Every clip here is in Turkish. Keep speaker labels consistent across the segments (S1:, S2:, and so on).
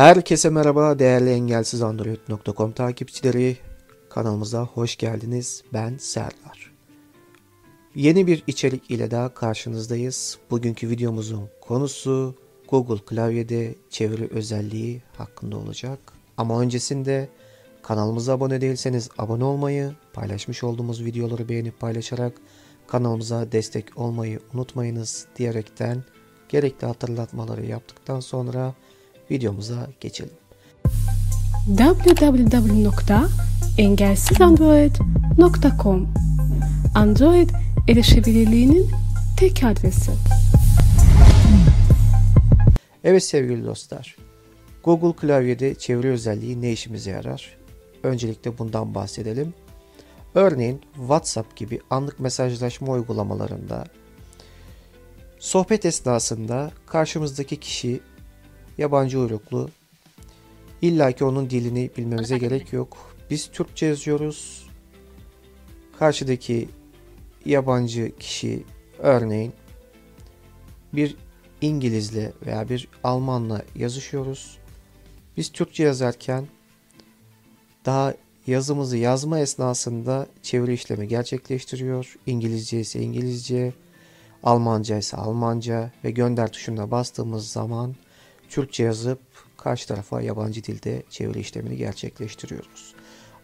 S1: Herkese merhaba değerli engelsiz Android.com takipçileri. Kanalımıza hoş geldiniz. Ben Serdar. Yeni bir içerik ile daha karşınızdayız. Bugünkü videomuzun konusu Google klavyede çeviri özelliği hakkında olacak. Ama öncesinde kanalımıza abone değilseniz abone olmayı, paylaşmış olduğumuz videoları beğenip paylaşarak kanalımıza destek olmayı unutmayınız diyerekten gerekli hatırlatmaları yaptıktan sonra videomuza geçelim.
S2: www.engelsizandroid.com Android erişebilirliğinin tek adresi.
S1: Evet sevgili dostlar. Google klavyede çeviri özelliği ne işimize yarar? Öncelikle bundan bahsedelim. Örneğin WhatsApp gibi anlık mesajlaşma uygulamalarında sohbet esnasında karşımızdaki kişi yabancı uyruklu. İlla ki onun dilini bilmemize gerek yok. Biz Türkçe yazıyoruz. Karşıdaki yabancı kişi örneğin bir İngilizle veya bir Almanla yazışıyoruz. Biz Türkçe yazarken daha yazımızı yazma esnasında çeviri işlemi gerçekleştiriyor. İngilizce ise İngilizce, Almanca ise Almanca ve gönder tuşuna bastığımız zaman Türkçe yazıp karşı tarafa yabancı dilde çeviri işlemini gerçekleştiriyoruz.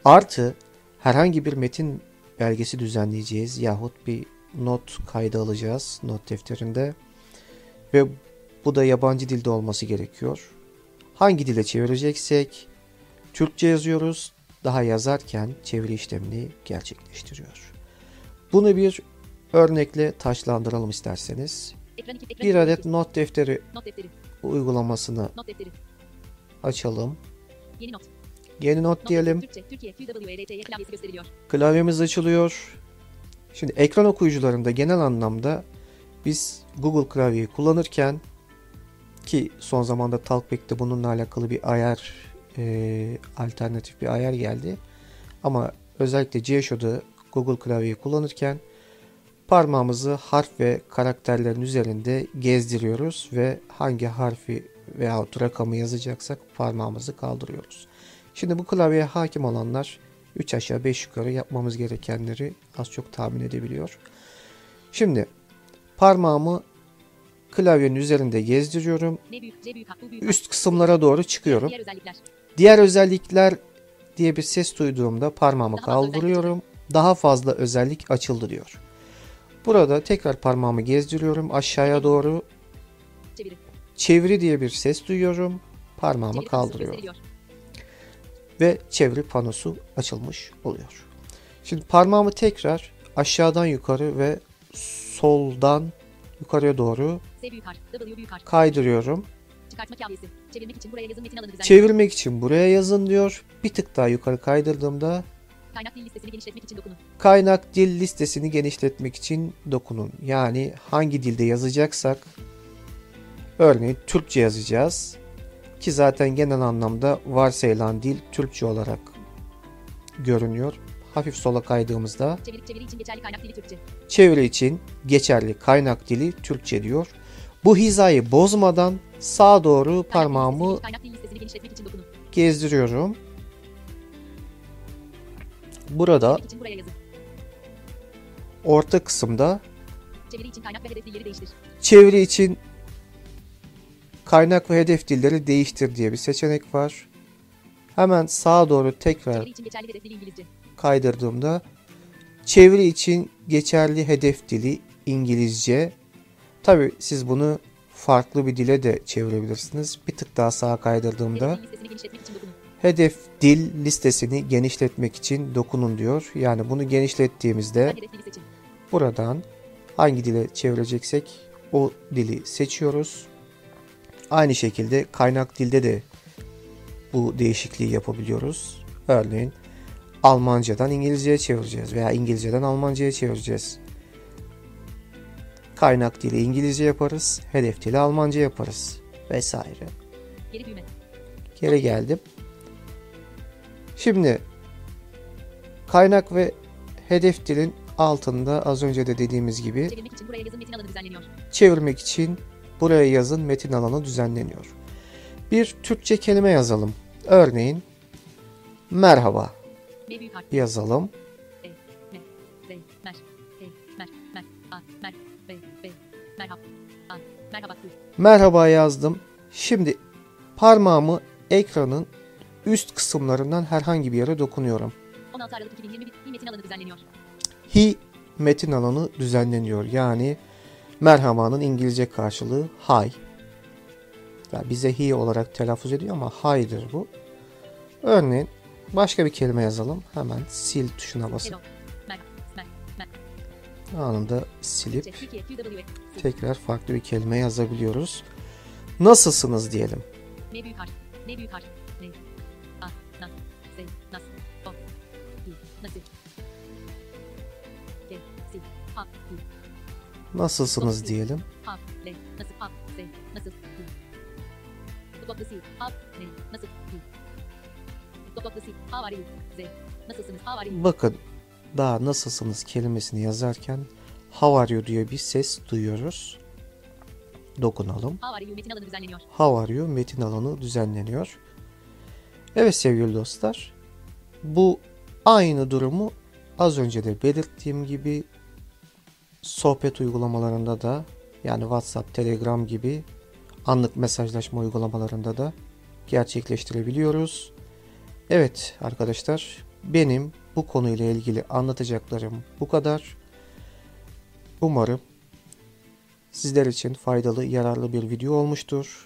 S1: Artı herhangi bir metin belgesi düzenleyeceğiz yahut bir not kaydı alacağız not defterinde ve bu da yabancı dilde olması gerekiyor. Hangi dile çevireceksek Türkçe yazıyoruz. Daha yazarken çeviri işlemini gerçekleştiriyor. Bunu bir örnekle taşlandıralım isterseniz.
S3: Ekran iki, ekran
S1: Bir adet not defteri
S3: Not defteri.
S1: uygulamasını
S3: Not defteri.
S1: açalım.
S3: Yeni not.
S1: Yeni not
S3: Not
S1: diyelim.
S3: Türkçe. Türkiye. QWERTY klavyesi gösteriliyor.
S1: Klavyemiz açılıyor. Şimdi ekran okuyucularında genel anlamda biz Google klavyeyi kullanırken ki son zamanda Talkback'te bununla alakalı bir ayar e, alternatif bir ayar geldi. Ama özellikle GSHO'da Google klavyeyi kullanırken parmağımızı harf ve karakterlerin üzerinde gezdiriyoruz ve hangi harfi veyahut rakamı yazacaksak parmağımızı kaldırıyoruz. Şimdi bu klavyeye hakim olanlar 3 aşağı 5 yukarı yapmamız gerekenleri az çok tahmin edebiliyor. Şimdi parmağımı klavyenin üzerinde gezdiriyorum. Üst kısımlara doğru çıkıyorum.
S3: Diğer özellikler.
S1: Diye bir ses duyduğumda parmağımı kaldırıyorum. Daha fazla özellik açıldı diyor. Burada tekrar parmağımı gezdiriyorum aşağıya doğru.
S3: Çeviri.
S1: Çeviri diye bir ses duyuyorum. Parmağımı
S3: Çeviri
S1: kaldırıyorum. ve çeviri panosu açılmış oluyor. Şimdi parmağımı tekrar aşağıdan yukarı ve soldan yukarıya doğru kaydırıyorum.
S3: Çıkartma kavyesi. Çevirmek için buraya yazın metin alanı düzenliyor.
S1: Çevirmek için buraya yazın diyor. Bir tık daha yukarı kaydırdığımda
S3: Kaynak dil listesini genişletmek için dokunun.
S1: kaynak dil listesini genişletmek için dokunun. Yani hangi dilde yazacaksak örneğin Türkçe yazacağız. Ki zaten genel anlamda varsayılan dil Türkçe olarak görünüyor. Hafif sola kaydığımızda
S3: Çeviri, çeviri için geçerli kaynak dili Türkçe.
S1: çeviri için geçerli kaynak dili Türkçe diyor. Bu hizayı bozmadan sağa doğru parmağımı
S3: listesini- Kaynak dil listesini genişletmek için dokunun.
S1: gezdiriyorum. Burada orta kısımda
S3: Çeviri için kaynak ve hedef dilleri değiştir.
S1: çeviri için kaynak ve hedef dilleri değiştir diye bir seçenek var. Hemen sağa doğru tekrar kaydırdığımda çeviri için geçerli hedef dili İngilizce. Tabi siz bunu farklı bir dile de çevirebilirsiniz. Bir tık daha sağa kaydırdığımda
S3: Hedef dil listesini genişletmek için dokunun.
S1: diyor. Yani bunu genişlettiğimizde buradan hangi dile çevireceksek o dili seçiyoruz. Aynı şekilde kaynak dilde de bu değişikliği yapabiliyoruz. Örneğin Almancadan İngilizceye çevireceğiz veya İngilizceden Almanca'ya çevireceğiz. Kaynak dili İngilizce yaparız, hedef dili Almanca yaparız vesaire.
S3: Geri.
S1: Geri geldim. Şimdi kaynak ve hedef dilin altında az önce de dediğimiz gibi
S3: Çevirmek için buraya yazın metin alanı düzenleniyor.
S1: çevirmek için buraya yazın metin alanı düzenleniyor. Bir Türkçe kelime yazalım. Örneğin merhaba yazalım.
S3: Merhaba
S1: yazdım. Şimdi parmağımı ekranın üst kısımlarından herhangi bir yere dokunuyorum.
S3: 16 Aralık 2021, bir metin alanı düzenleniyor.
S1: Hi metin alanı düzenleniyor. Yani merhabanın İngilizce karşılığı hi. Ya bize hi olarak telaffuz ediyor ama hi'dir bu. Örneğin başka bir kelime yazalım. Hemen sil tuşuna
S3: Mer,
S1: anında silip tekrar farklı bir kelime yazabiliyoruz. Nasılsınız diyelim.
S3: M büyük harf, N büyük harf, N, A, Nas, O, Nasıl, G, Si,
S1: Nasılsınız diyelim.
S3: L, Nasıl, S, Nasıl, Si, Nasıl, Si, Z, Nasılsınız,
S1: Bakın daha nasılsınız kelimesini yazarken how are you diye bir ses duyuyoruz. Dokunalım.
S3: How are you metin alanı düzenleniyor.
S1: How are you metin alanı düzenleniyor. Evet sevgili dostlar. Bu aynı durumu az önce de belirttiğim gibi sohbet uygulamalarında da yani WhatsApp, Telegram gibi anlık mesajlaşma uygulamalarında da gerçekleştirebiliyoruz. Evet arkadaşlar benim bu konuyla ilgili anlatacaklarım bu kadar. Umarım sizler için faydalı, yararlı bir video olmuştur.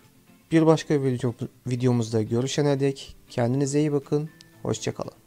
S1: Bir başka video, videomuzda görüşene dek kendinize iyi bakın. Hoşçakalın.